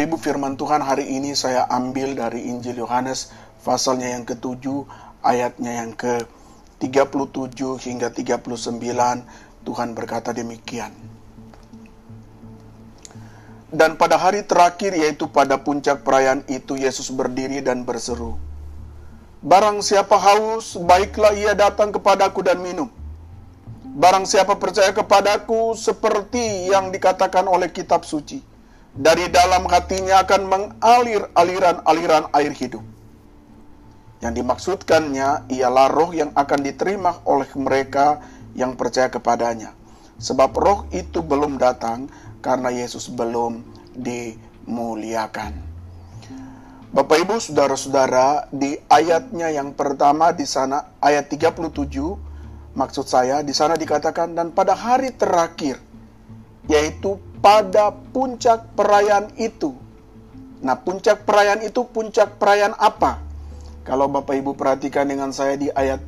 Bapak Ibu firman Tuhan hari ini saya ambil dari Injil Yohanes pasalnya yang ketujuh ayatnya yang ke 37 hingga 39 Tuhan berkata demikian. Dan pada hari terakhir yaitu pada puncak perayaan itu Yesus berdiri dan berseru. Barang siapa haus, baiklah ia datang kepadaku dan minum. Barang siapa percaya kepadaku seperti yang dikatakan oleh kitab suci. Dari dalam hatinya akan mengalir aliran-aliran air hidup. Yang dimaksudkannya ialah roh yang akan diterima oleh mereka yang percaya kepadanya. Sebab roh itu belum datang karena Yesus belum dimuliakan. Bapak Ibu, saudara-saudara, di ayatnya yang pertama di sana ayat 37 maksud saya di sana dikatakan dan pada hari terakhir yaitu pada puncak perayaan itu. Nah, puncak perayaan itu puncak perayaan apa? Kalau Bapak Ibu perhatikan dengan saya di ayat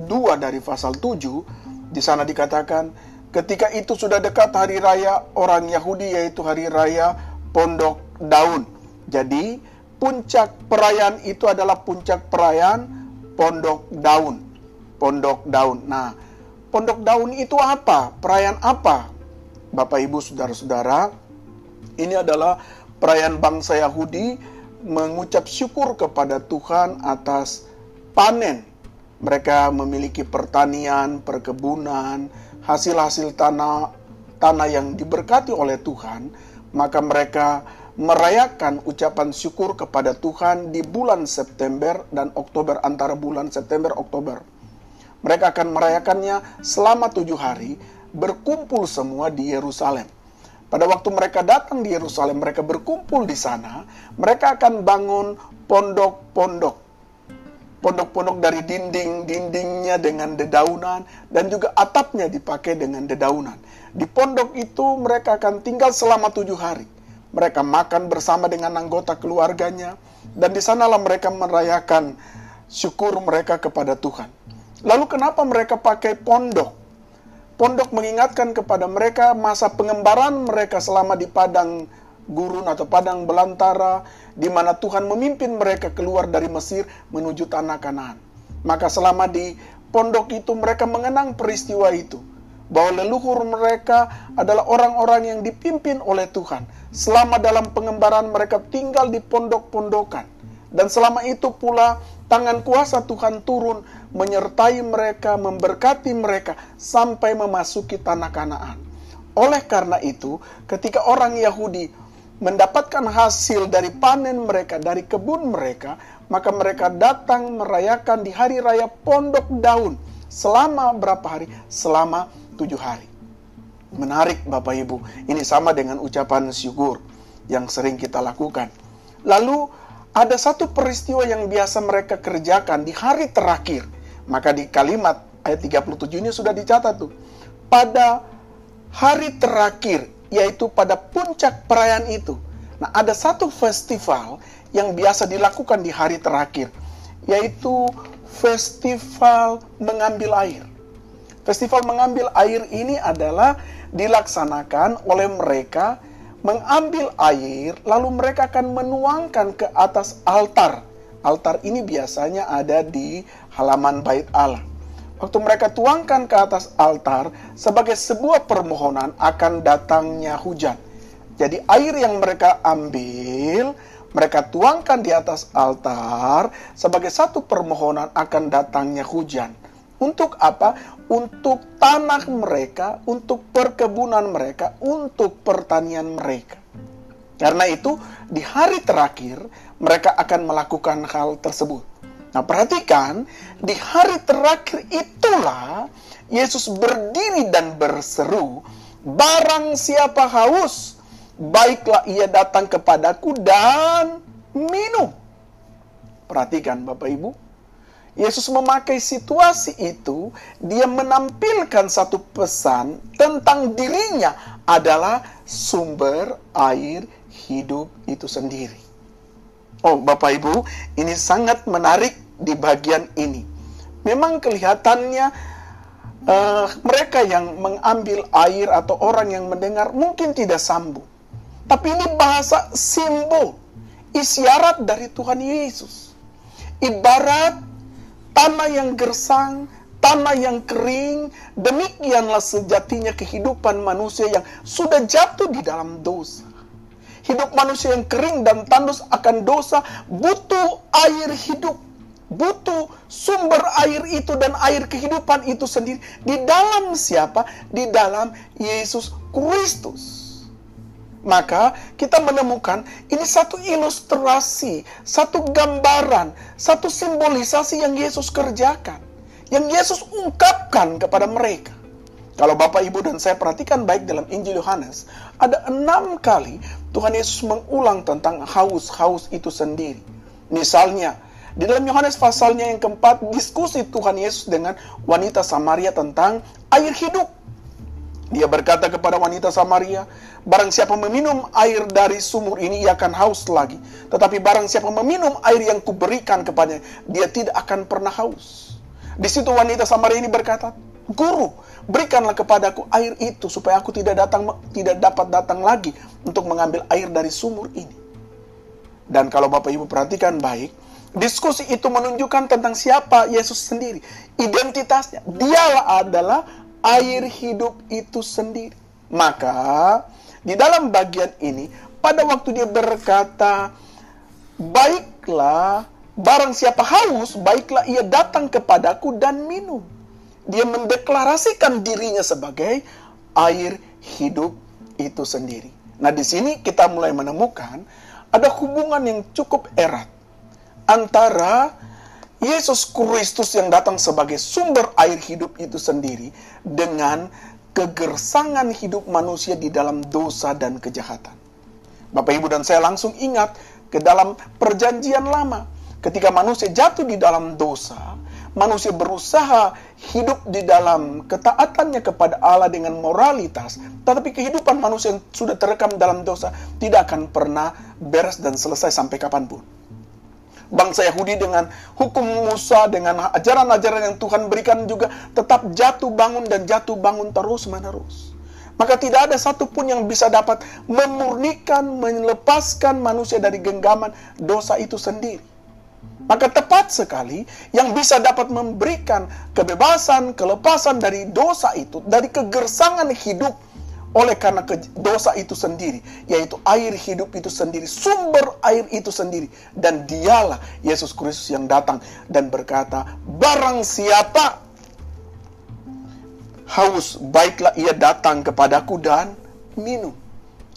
2 dari pasal 7, di sana dikatakan Ketika itu sudah dekat hari raya orang Yahudi yaitu hari raya Pondok Daun. Jadi puncak perayaan itu adalah puncak perayaan Pondok Daun. Pondok Daun. Nah, Pondok Daun itu apa? Perayaan apa? Bapak Ibu Saudara-saudara, ini adalah perayaan bangsa Yahudi mengucap syukur kepada Tuhan atas panen. Mereka memiliki pertanian, perkebunan, hasil-hasil tanah tanah yang diberkati oleh Tuhan, maka mereka merayakan ucapan syukur kepada Tuhan di bulan September dan Oktober antara bulan September Oktober. Mereka akan merayakannya selama tujuh hari, berkumpul semua di Yerusalem. Pada waktu mereka datang di Yerusalem, mereka berkumpul di sana, mereka akan bangun pondok-pondok pondok-pondok dari dinding-dindingnya dengan dedaunan dan juga atapnya dipakai dengan dedaunan. Di pondok itu mereka akan tinggal selama tujuh hari. Mereka makan bersama dengan anggota keluarganya dan di sanalah mereka merayakan syukur mereka kepada Tuhan. Lalu kenapa mereka pakai pondok? Pondok mengingatkan kepada mereka masa pengembaraan mereka selama di padang gurun atau padang belantara di mana Tuhan memimpin mereka keluar dari Mesir menuju tanah Kanaan. Maka selama di pondok itu mereka mengenang peristiwa itu bahwa leluhur mereka adalah orang-orang yang dipimpin oleh Tuhan. Selama dalam pengembaraan mereka tinggal di pondok-pondokan. Dan selama itu pula tangan kuasa Tuhan turun menyertai mereka, memberkati mereka sampai memasuki tanah Kanaan. Oleh karena itu, ketika orang Yahudi mendapatkan hasil dari panen mereka, dari kebun mereka, maka mereka datang merayakan di hari raya pondok daun. Selama berapa hari? Selama tujuh hari. Menarik Bapak Ibu, ini sama dengan ucapan syukur yang sering kita lakukan. Lalu ada satu peristiwa yang biasa mereka kerjakan di hari terakhir. Maka di kalimat ayat 37 ini sudah dicatat tuh. Pada hari terakhir yaitu pada puncak perayaan itu. Nah, ada satu festival yang biasa dilakukan di hari terakhir, yaitu festival mengambil air. Festival mengambil air ini adalah dilaksanakan oleh mereka mengambil air, lalu mereka akan menuangkan ke atas altar. Altar ini biasanya ada di halaman bait Allah. Waktu mereka tuangkan ke atas altar sebagai sebuah permohonan akan datangnya hujan. Jadi air yang mereka ambil, mereka tuangkan di atas altar sebagai satu permohonan akan datangnya hujan. Untuk apa? Untuk tanah mereka, untuk perkebunan mereka, untuk pertanian mereka. Karena itu, di hari terakhir mereka akan melakukan hal tersebut. Nah, perhatikan, di hari terakhir itulah Yesus berdiri dan berseru, "Barang siapa haus, baiklah ia datang kepadaku dan minum." Perhatikan, Bapak Ibu, Yesus memakai situasi itu, dia menampilkan satu pesan tentang dirinya adalah sumber air hidup itu sendiri. Oh, Bapak Ibu, ini sangat menarik di bagian ini. Memang kelihatannya uh, mereka yang mengambil air atau orang yang mendengar mungkin tidak sambung. Tapi ini bahasa simbol, isyarat dari Tuhan Yesus. Ibarat tanah yang gersang, tanah yang kering, demikianlah sejatinya kehidupan manusia yang sudah jatuh di dalam dosa. Hidup manusia yang kering dan tandus akan dosa butuh air hidup butuh sumber air itu dan air kehidupan itu sendiri di dalam siapa? Di dalam Yesus Kristus. Maka kita menemukan ini satu ilustrasi, satu gambaran, satu simbolisasi yang Yesus kerjakan. Yang Yesus ungkapkan kepada mereka. Kalau Bapak, Ibu, dan saya perhatikan baik dalam Injil Yohanes, ada enam kali Tuhan Yesus mengulang tentang haus-haus itu sendiri. Misalnya, di dalam Yohanes pasalnya yang keempat, diskusi Tuhan Yesus dengan wanita Samaria tentang air hidup. Dia berkata kepada wanita Samaria, barang siapa meminum air dari sumur ini, ia akan haus lagi. Tetapi barang siapa meminum air yang kuberikan kepadanya, dia tidak akan pernah haus. Di situ wanita Samaria ini berkata, Guru, berikanlah kepadaku air itu supaya aku tidak datang tidak dapat datang lagi untuk mengambil air dari sumur ini. Dan kalau Bapak Ibu perhatikan baik, Diskusi itu menunjukkan tentang siapa Yesus sendiri. Identitasnya. Dialah adalah air hidup itu sendiri. Maka, di dalam bagian ini, pada waktu dia berkata, Baiklah, barang siapa haus, baiklah ia datang kepadaku dan minum. Dia mendeklarasikan dirinya sebagai air hidup itu sendiri. Nah, di sini kita mulai menemukan ada hubungan yang cukup erat antara Yesus Kristus yang datang sebagai sumber air hidup itu sendiri dengan kegersangan hidup manusia di dalam dosa dan kejahatan. Bapak, Ibu, dan saya langsung ingat ke dalam perjanjian lama. Ketika manusia jatuh di dalam dosa, manusia berusaha hidup di dalam ketaatannya kepada Allah dengan moralitas, tetapi kehidupan manusia yang sudah terekam dalam dosa tidak akan pernah beres dan selesai sampai kapan pun bangsa Yahudi dengan hukum Musa, dengan ajaran-ajaran yang Tuhan berikan juga tetap jatuh bangun dan jatuh bangun terus-menerus. Maka tidak ada satupun yang bisa dapat memurnikan, melepaskan manusia dari genggaman dosa itu sendiri. Maka tepat sekali yang bisa dapat memberikan kebebasan, kelepasan dari dosa itu, dari kegersangan hidup oleh karena dosa itu sendiri, yaitu air hidup itu sendiri, sumber air itu sendiri, dan dialah Yesus Kristus yang datang dan berkata, barang siapa haus, baiklah ia datang kepadaku dan minum.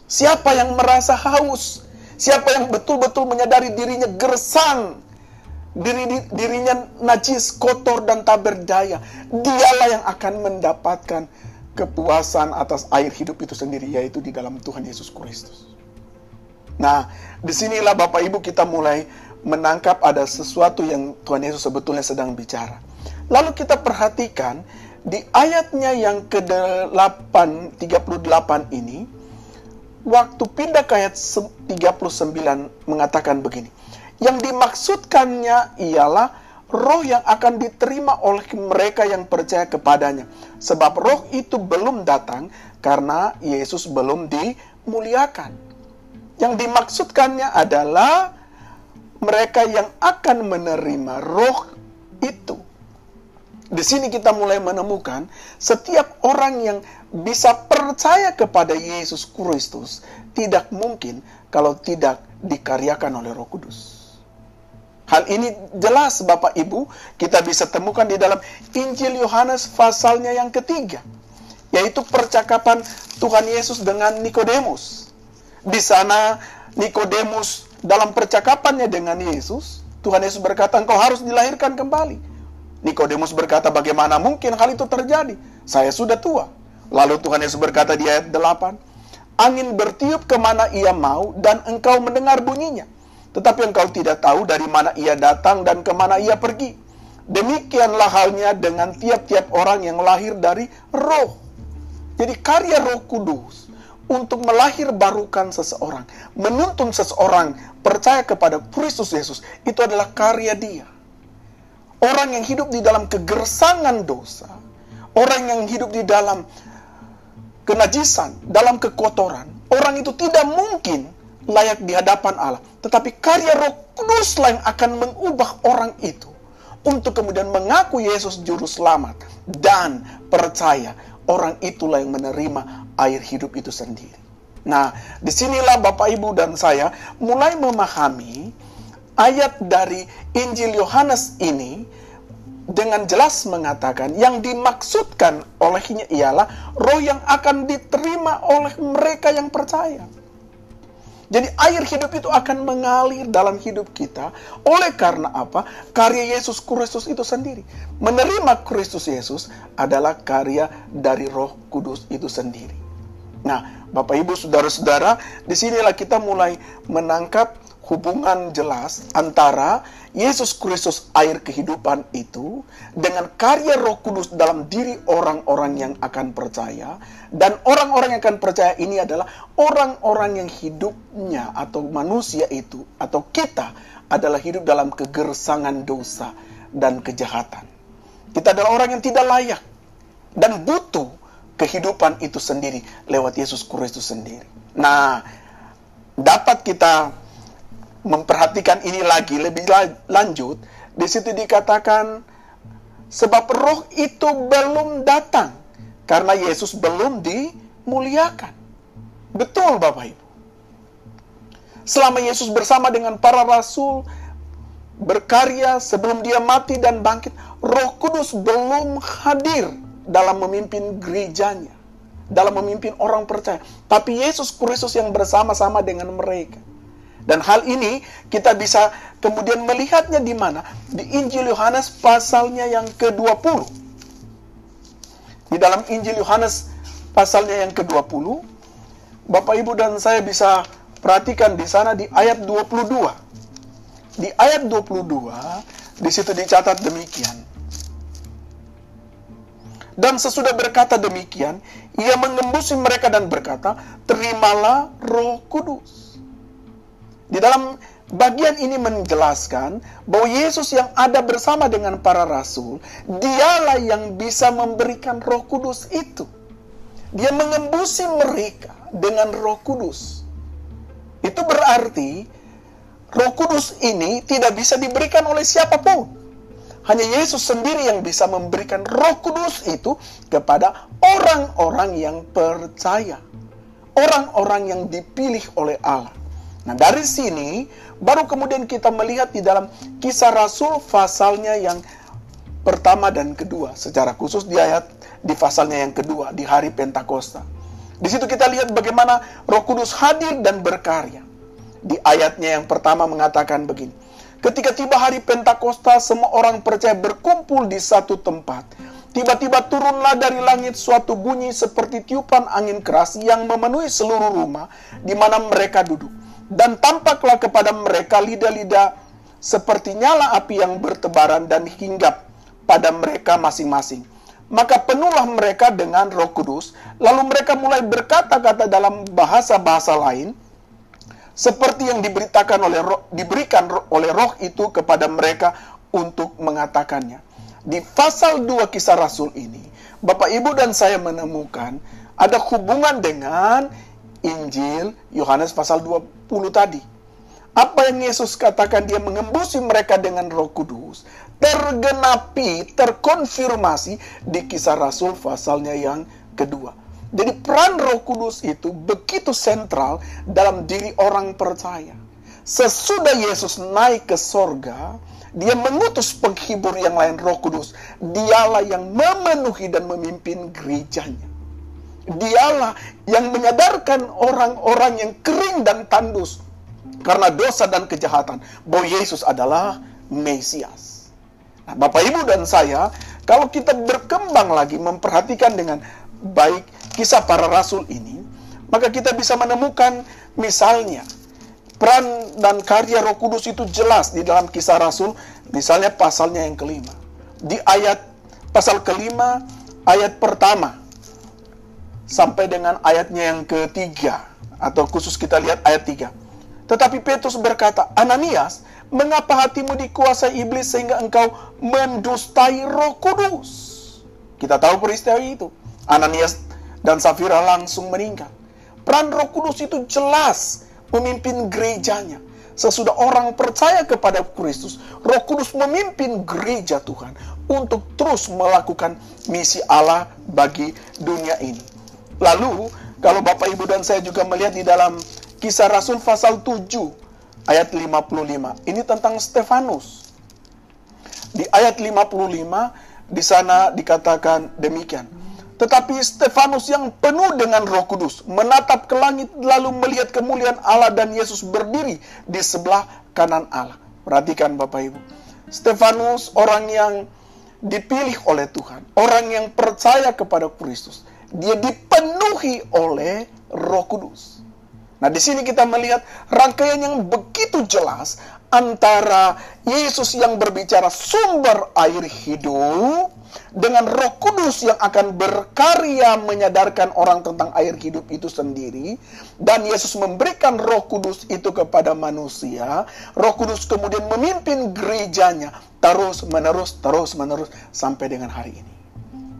Siapa yang merasa haus, siapa yang betul-betul menyadari dirinya gersang, diri, dirinya najis, kotor, dan tak berdaya, dialah yang akan mendapatkan kepuasan atas air hidup itu sendiri, yaitu di dalam Tuhan Yesus Kristus. Nah, di sinilah Bapak Ibu kita mulai menangkap ada sesuatu yang Tuhan Yesus sebetulnya sedang bicara. Lalu kita perhatikan di ayatnya yang ke-8, 38 ini, waktu pindah ke ayat 39 mengatakan begini. Yang dimaksudkannya ialah roh yang akan diterima oleh mereka yang percaya kepadanya. Sebab roh itu belum datang karena Yesus belum dimuliakan. Yang dimaksudkannya adalah mereka yang akan menerima roh itu. Di sini kita mulai menemukan setiap orang yang bisa percaya kepada Yesus Kristus tidak mungkin kalau tidak dikaryakan oleh Roh Kudus. Hal ini jelas Bapak Ibu kita bisa temukan di dalam Injil Yohanes pasalnya yang ketiga. Yaitu percakapan Tuhan Yesus dengan Nikodemus. Di sana Nikodemus dalam percakapannya dengan Yesus, Tuhan Yesus berkata, engkau harus dilahirkan kembali. Nikodemus berkata, bagaimana mungkin hal itu terjadi? Saya sudah tua. Lalu Tuhan Yesus berkata di ayat 8, angin bertiup ke mana ia mau dan engkau mendengar bunyinya tetapi engkau tidak tahu dari mana ia datang dan ke mana ia pergi. Demikianlah halnya dengan tiap-tiap orang yang lahir dari roh. Jadi karya roh kudus untuk melahir barukan seseorang, menuntun seseorang percaya kepada Kristus Yesus, itu adalah karya dia. Orang yang hidup di dalam kegersangan dosa, orang yang hidup di dalam kenajisan, dalam kekotoran, orang itu tidak mungkin layak di hadapan Allah. Tetapi karya roh kuduslah yang akan mengubah orang itu untuk kemudian mengaku Yesus juru selamat dan percaya orang itulah yang menerima air hidup itu sendiri. Nah, di sinilah Bapak Ibu dan saya mulai memahami ayat dari Injil Yohanes ini dengan jelas mengatakan yang dimaksudkan olehnya ialah roh yang akan diterima oleh mereka yang percaya. Jadi air hidup itu akan mengalir dalam hidup kita oleh karena apa? Karya Yesus Kristus itu sendiri. Menerima Kristus Yesus adalah karya dari Roh Kudus itu sendiri. Nah, Bapak Ibu Saudara-saudara, di sinilah kita mulai menangkap hubungan jelas antara Yesus Kristus air kehidupan itu dengan karya Roh Kudus dalam diri orang-orang yang akan percaya dan orang-orang yang akan percaya ini adalah orang-orang yang hidupnya atau manusia itu atau kita adalah hidup dalam kegersangan dosa dan kejahatan. Kita adalah orang yang tidak layak dan butuh kehidupan itu sendiri lewat Yesus Kristus sendiri. Nah, dapat kita memperhatikan ini lagi lebih lanjut, di situ dikatakan sebab roh itu belum datang karena Yesus belum dimuliakan. Betul Bapak Ibu. Selama Yesus bersama dengan para rasul berkarya sebelum dia mati dan bangkit, Roh Kudus belum hadir dalam memimpin gerejanya, dalam memimpin orang percaya. Tapi Yesus Kristus yang bersama-sama dengan mereka dan hal ini kita bisa kemudian melihatnya di mana? Di Injil Yohanes pasalnya yang ke-20. Di dalam Injil Yohanes pasalnya yang ke-20, Bapak Ibu dan saya bisa perhatikan di sana di ayat 22. Di ayat 22, di situ dicatat demikian. Dan sesudah berkata demikian, ia mengembusi mereka dan berkata, "Terimalah Roh Kudus." Di dalam bagian ini menjelaskan bahwa Yesus yang ada bersama dengan para rasul, dialah yang bisa memberikan roh kudus itu. Dia mengembusi mereka dengan roh kudus. Itu berarti roh kudus ini tidak bisa diberikan oleh siapa pun. Hanya Yesus sendiri yang bisa memberikan roh kudus itu kepada orang-orang yang percaya. Orang-orang yang dipilih oleh Allah. Nah, dari sini baru kemudian kita melihat di dalam kisah Rasul pasalnya yang pertama dan kedua, secara khusus di ayat di pasalnya yang kedua di hari Pentakosta. Di situ kita lihat bagaimana Roh Kudus hadir dan berkarya. Di ayatnya yang pertama mengatakan begini. Ketika tiba hari Pentakosta, semua orang percaya berkumpul di satu tempat. Tiba-tiba turunlah dari langit suatu bunyi seperti tiupan angin keras yang memenuhi seluruh rumah di mana mereka duduk dan tampaklah kepada mereka lidah-lidah seperti nyala api yang bertebaran dan hinggap pada mereka masing-masing. Maka penuhlah mereka dengan roh kudus, lalu mereka mulai berkata-kata dalam bahasa-bahasa lain, seperti yang diberitakan oleh roh, diberikan oleh roh itu kepada mereka untuk mengatakannya. Di pasal 2 kisah Rasul ini, Bapak Ibu dan saya menemukan ada hubungan dengan Injil Yohanes pasal 20 tadi. Apa yang Yesus katakan dia mengembusi mereka dengan roh kudus, tergenapi, terkonfirmasi di kisah Rasul pasalnya yang kedua. Jadi peran roh kudus itu begitu sentral dalam diri orang percaya. Sesudah Yesus naik ke sorga, dia mengutus penghibur yang lain roh kudus. Dialah yang memenuhi dan memimpin gerejanya. Dialah yang menyadarkan orang-orang yang kering dan tandus karena dosa dan kejahatan bahwa Yesus adalah Mesias. Nah, Bapak Ibu dan saya, kalau kita berkembang lagi memperhatikan dengan baik kisah para rasul ini, maka kita bisa menemukan misalnya peran dan karya Roh Kudus itu jelas di dalam kisah rasul, misalnya pasalnya yang kelima. Di ayat pasal kelima, ayat pertama, sampai dengan ayatnya yang ketiga atau khusus kita lihat ayat tiga. Tetapi Petrus berkata, Ananias, mengapa hatimu dikuasai iblis sehingga engkau mendustai roh kudus? Kita tahu peristiwa itu. Ananias dan Safira langsung meninggal. Peran Roh Kudus itu jelas memimpin gerejanya. Sesudah orang percaya kepada Kristus, Roh Kudus memimpin gereja Tuhan untuk terus melakukan misi Allah bagi dunia ini. Lalu, kalau Bapak Ibu dan saya juga melihat di dalam Kisah Rasul pasal 7 ayat 55. Ini tentang Stefanus. Di ayat 55 di sana dikatakan demikian. Tetapi Stefanus yang penuh dengan roh kudus, menatap ke langit lalu melihat kemuliaan Allah dan Yesus berdiri di sebelah kanan Allah. Perhatikan Bapak Ibu. Stefanus orang yang dipilih oleh Tuhan, orang yang percaya kepada Kristus. Dia dipenuhi oleh roh kudus. Nah di sini kita melihat rangkaian yang begitu jelas antara Yesus yang berbicara sumber air hidup dengan Roh Kudus yang akan berkarya menyadarkan orang tentang air hidup itu sendiri. Dan Yesus memberikan Roh Kudus itu kepada manusia. Roh Kudus kemudian memimpin gerejanya terus menerus terus menerus sampai dengan hari ini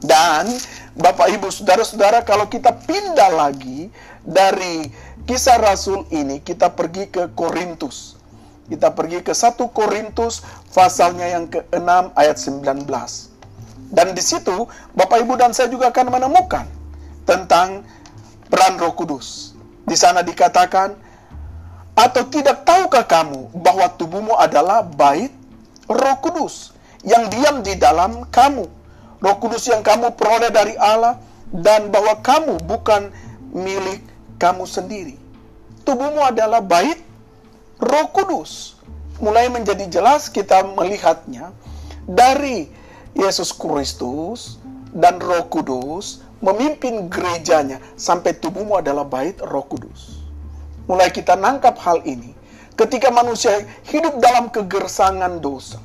dan Bapak Ibu Saudara-saudara kalau kita pindah lagi dari kisah Rasul ini kita pergi ke Korintus kita pergi ke 1 Korintus pasalnya yang ke-6 ayat 19 dan di situ Bapak Ibu dan saya juga akan menemukan tentang peran Roh Kudus. Di sana dikatakan, atau tidak tahukah kamu bahwa tubuhmu adalah bait Roh Kudus yang diam di dalam kamu. Roh Kudus yang kamu peroleh dari Allah dan bahwa kamu bukan milik kamu sendiri. Tubuhmu adalah bait Roh Kudus. Mulai menjadi jelas kita melihatnya dari Yesus Kristus dan Roh Kudus memimpin gerejanya sampai tubuhmu adalah bait Roh Kudus. Mulai kita nangkap hal ini ketika manusia hidup dalam kegersangan dosa,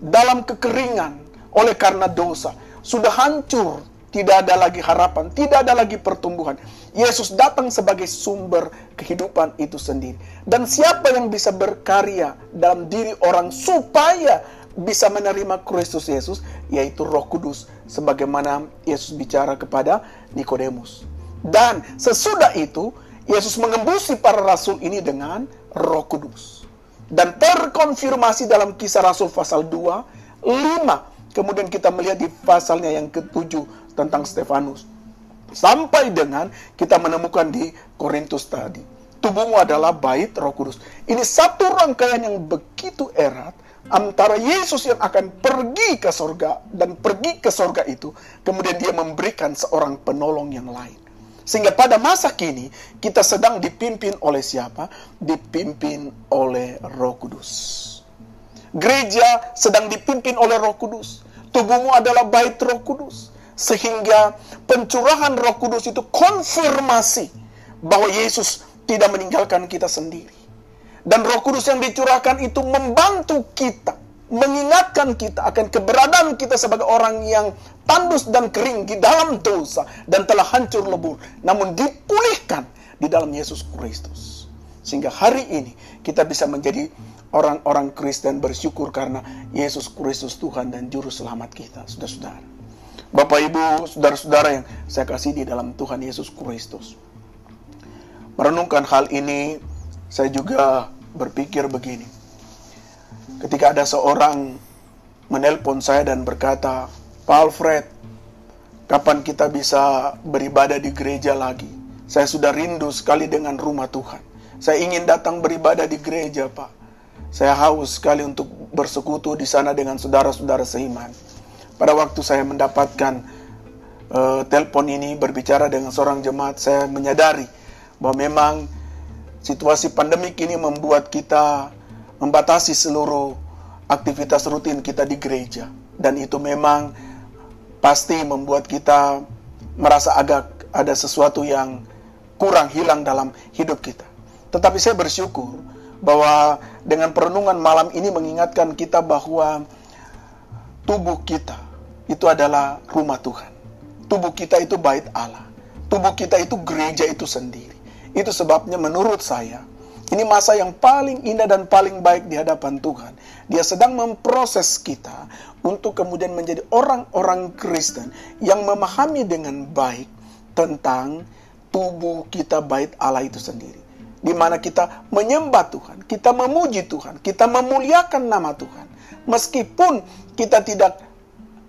dalam kekeringan oleh karena dosa, sudah hancur, tidak ada lagi harapan, tidak ada lagi pertumbuhan. Yesus datang sebagai sumber kehidupan itu sendiri. Dan siapa yang bisa berkarya dalam diri orang supaya bisa menerima Kristus Yesus, yaitu Roh Kudus, sebagaimana Yesus bicara kepada Nikodemus. Dan sesudah itu, Yesus mengembusi para rasul ini dengan Roh Kudus. Dan terkonfirmasi dalam kisah Rasul pasal 2, 5. Kemudian kita melihat di pasalnya yang ketujuh tentang Stefanus. Sampai dengan kita menemukan di Korintus tadi. Tubuhmu adalah bait roh kudus. Ini satu rangkaian yang begitu erat antara Yesus yang akan pergi ke sorga dan pergi ke sorga itu, kemudian dia memberikan seorang penolong yang lain. Sehingga pada masa kini kita sedang dipimpin oleh siapa? Dipimpin oleh Roh Kudus. Gereja sedang dipimpin oleh Roh Kudus. Tubuhmu adalah bait Roh Kudus. Sehingga pencurahan Roh Kudus itu konfirmasi bahwa Yesus tidak meninggalkan kita sendiri dan roh kudus yang dicurahkan itu membantu kita, mengingatkan kita akan keberadaan kita sebagai orang yang tandus dan kering di dalam dosa dan telah hancur lebur, namun dipulihkan di dalam Yesus Kristus. Sehingga hari ini kita bisa menjadi orang-orang Kristen bersyukur karena Yesus Kristus Tuhan dan Juru Selamat kita, saudara-saudara. Bapak Ibu, saudara-saudara yang saya kasih di dalam Tuhan Yesus Kristus. Merenungkan hal ini, saya juga berpikir begini. Ketika ada seorang menelpon saya dan berkata, Pak Alfred, kapan kita bisa beribadah di gereja lagi? Saya sudah rindu sekali dengan rumah Tuhan. Saya ingin datang beribadah di gereja, Pak. Saya haus sekali untuk bersekutu di sana dengan saudara-saudara seiman. Pada waktu saya mendapatkan uh, telepon ini berbicara dengan seorang jemaat, saya menyadari bahwa memang Situasi pandemik ini membuat kita membatasi seluruh aktivitas rutin kita di gereja. Dan itu memang pasti membuat kita merasa agak ada sesuatu yang kurang hilang dalam hidup kita. Tetapi saya bersyukur bahwa dengan perenungan malam ini mengingatkan kita bahwa tubuh kita itu adalah rumah Tuhan. Tubuh kita itu bait Allah. Tubuh kita itu gereja itu sendiri. Itu sebabnya menurut saya, ini masa yang paling indah dan paling baik di hadapan Tuhan. Dia sedang memproses kita untuk kemudian menjadi orang-orang Kristen yang memahami dengan baik tentang tubuh kita bait Allah itu sendiri. Di mana kita menyembah Tuhan, kita memuji Tuhan, kita memuliakan nama Tuhan. Meskipun kita tidak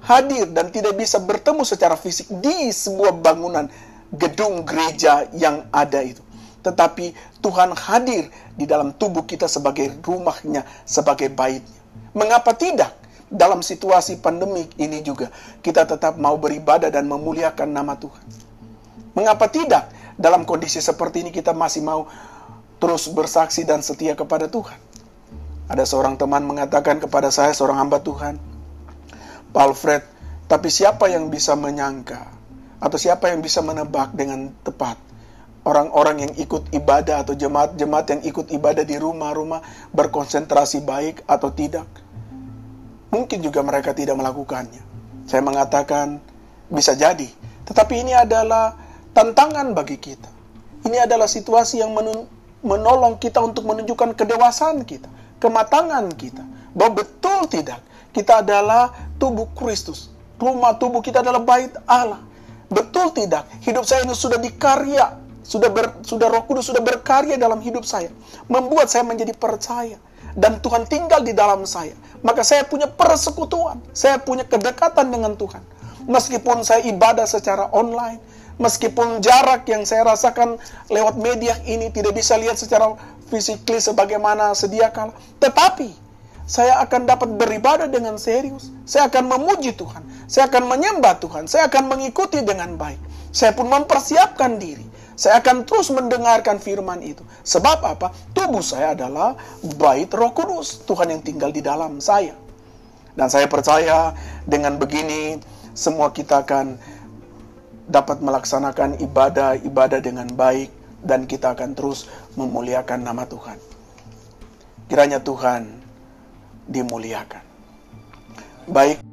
hadir dan tidak bisa bertemu secara fisik di sebuah bangunan gedung gereja yang ada itu. Tetapi Tuhan hadir di dalam tubuh kita sebagai rumahnya, sebagai baitnya. Mengapa tidak? Dalam situasi pandemik ini juga kita tetap mau beribadah dan memuliakan nama Tuhan. Mengapa tidak? Dalam kondisi seperti ini kita masih mau terus bersaksi dan setia kepada Tuhan. Ada seorang teman mengatakan kepada saya, seorang hamba Tuhan, Pak Alfred, tapi siapa yang bisa menyangka atau siapa yang bisa menebak dengan tepat orang-orang yang ikut ibadah atau jemaat-jemaat yang ikut ibadah di rumah-rumah berkonsentrasi baik atau tidak? Mungkin juga mereka tidak melakukannya. Saya mengatakan bisa jadi, tetapi ini adalah tantangan bagi kita. Ini adalah situasi yang menolong kita untuk menunjukkan kedewasaan kita, kematangan kita. Bahwa betul tidak, kita adalah tubuh Kristus. Rumah tubuh kita adalah bait Allah. Betul tidak, hidup saya ini sudah dikarya, sudah ber, sudah Roh Kudus sudah berkarya dalam hidup saya, membuat saya menjadi percaya dan Tuhan tinggal di dalam saya maka saya punya persekutuan, saya punya kedekatan dengan Tuhan. Meskipun saya ibadah secara online, meskipun jarak yang saya rasakan lewat media ini tidak bisa lihat secara fisikly sebagaimana sedia kala, tetapi saya akan dapat beribadah dengan serius. Saya akan memuji Tuhan. Saya akan menyembah Tuhan. Saya akan mengikuti dengan baik. Saya pun mempersiapkan diri saya akan terus mendengarkan firman itu. Sebab apa? Tubuh saya adalah bait roh kudus. Tuhan yang tinggal di dalam saya. Dan saya percaya dengan begini semua kita akan dapat melaksanakan ibadah-ibadah dengan baik dan kita akan terus memuliakan nama Tuhan. Kiranya Tuhan dimuliakan. Baik.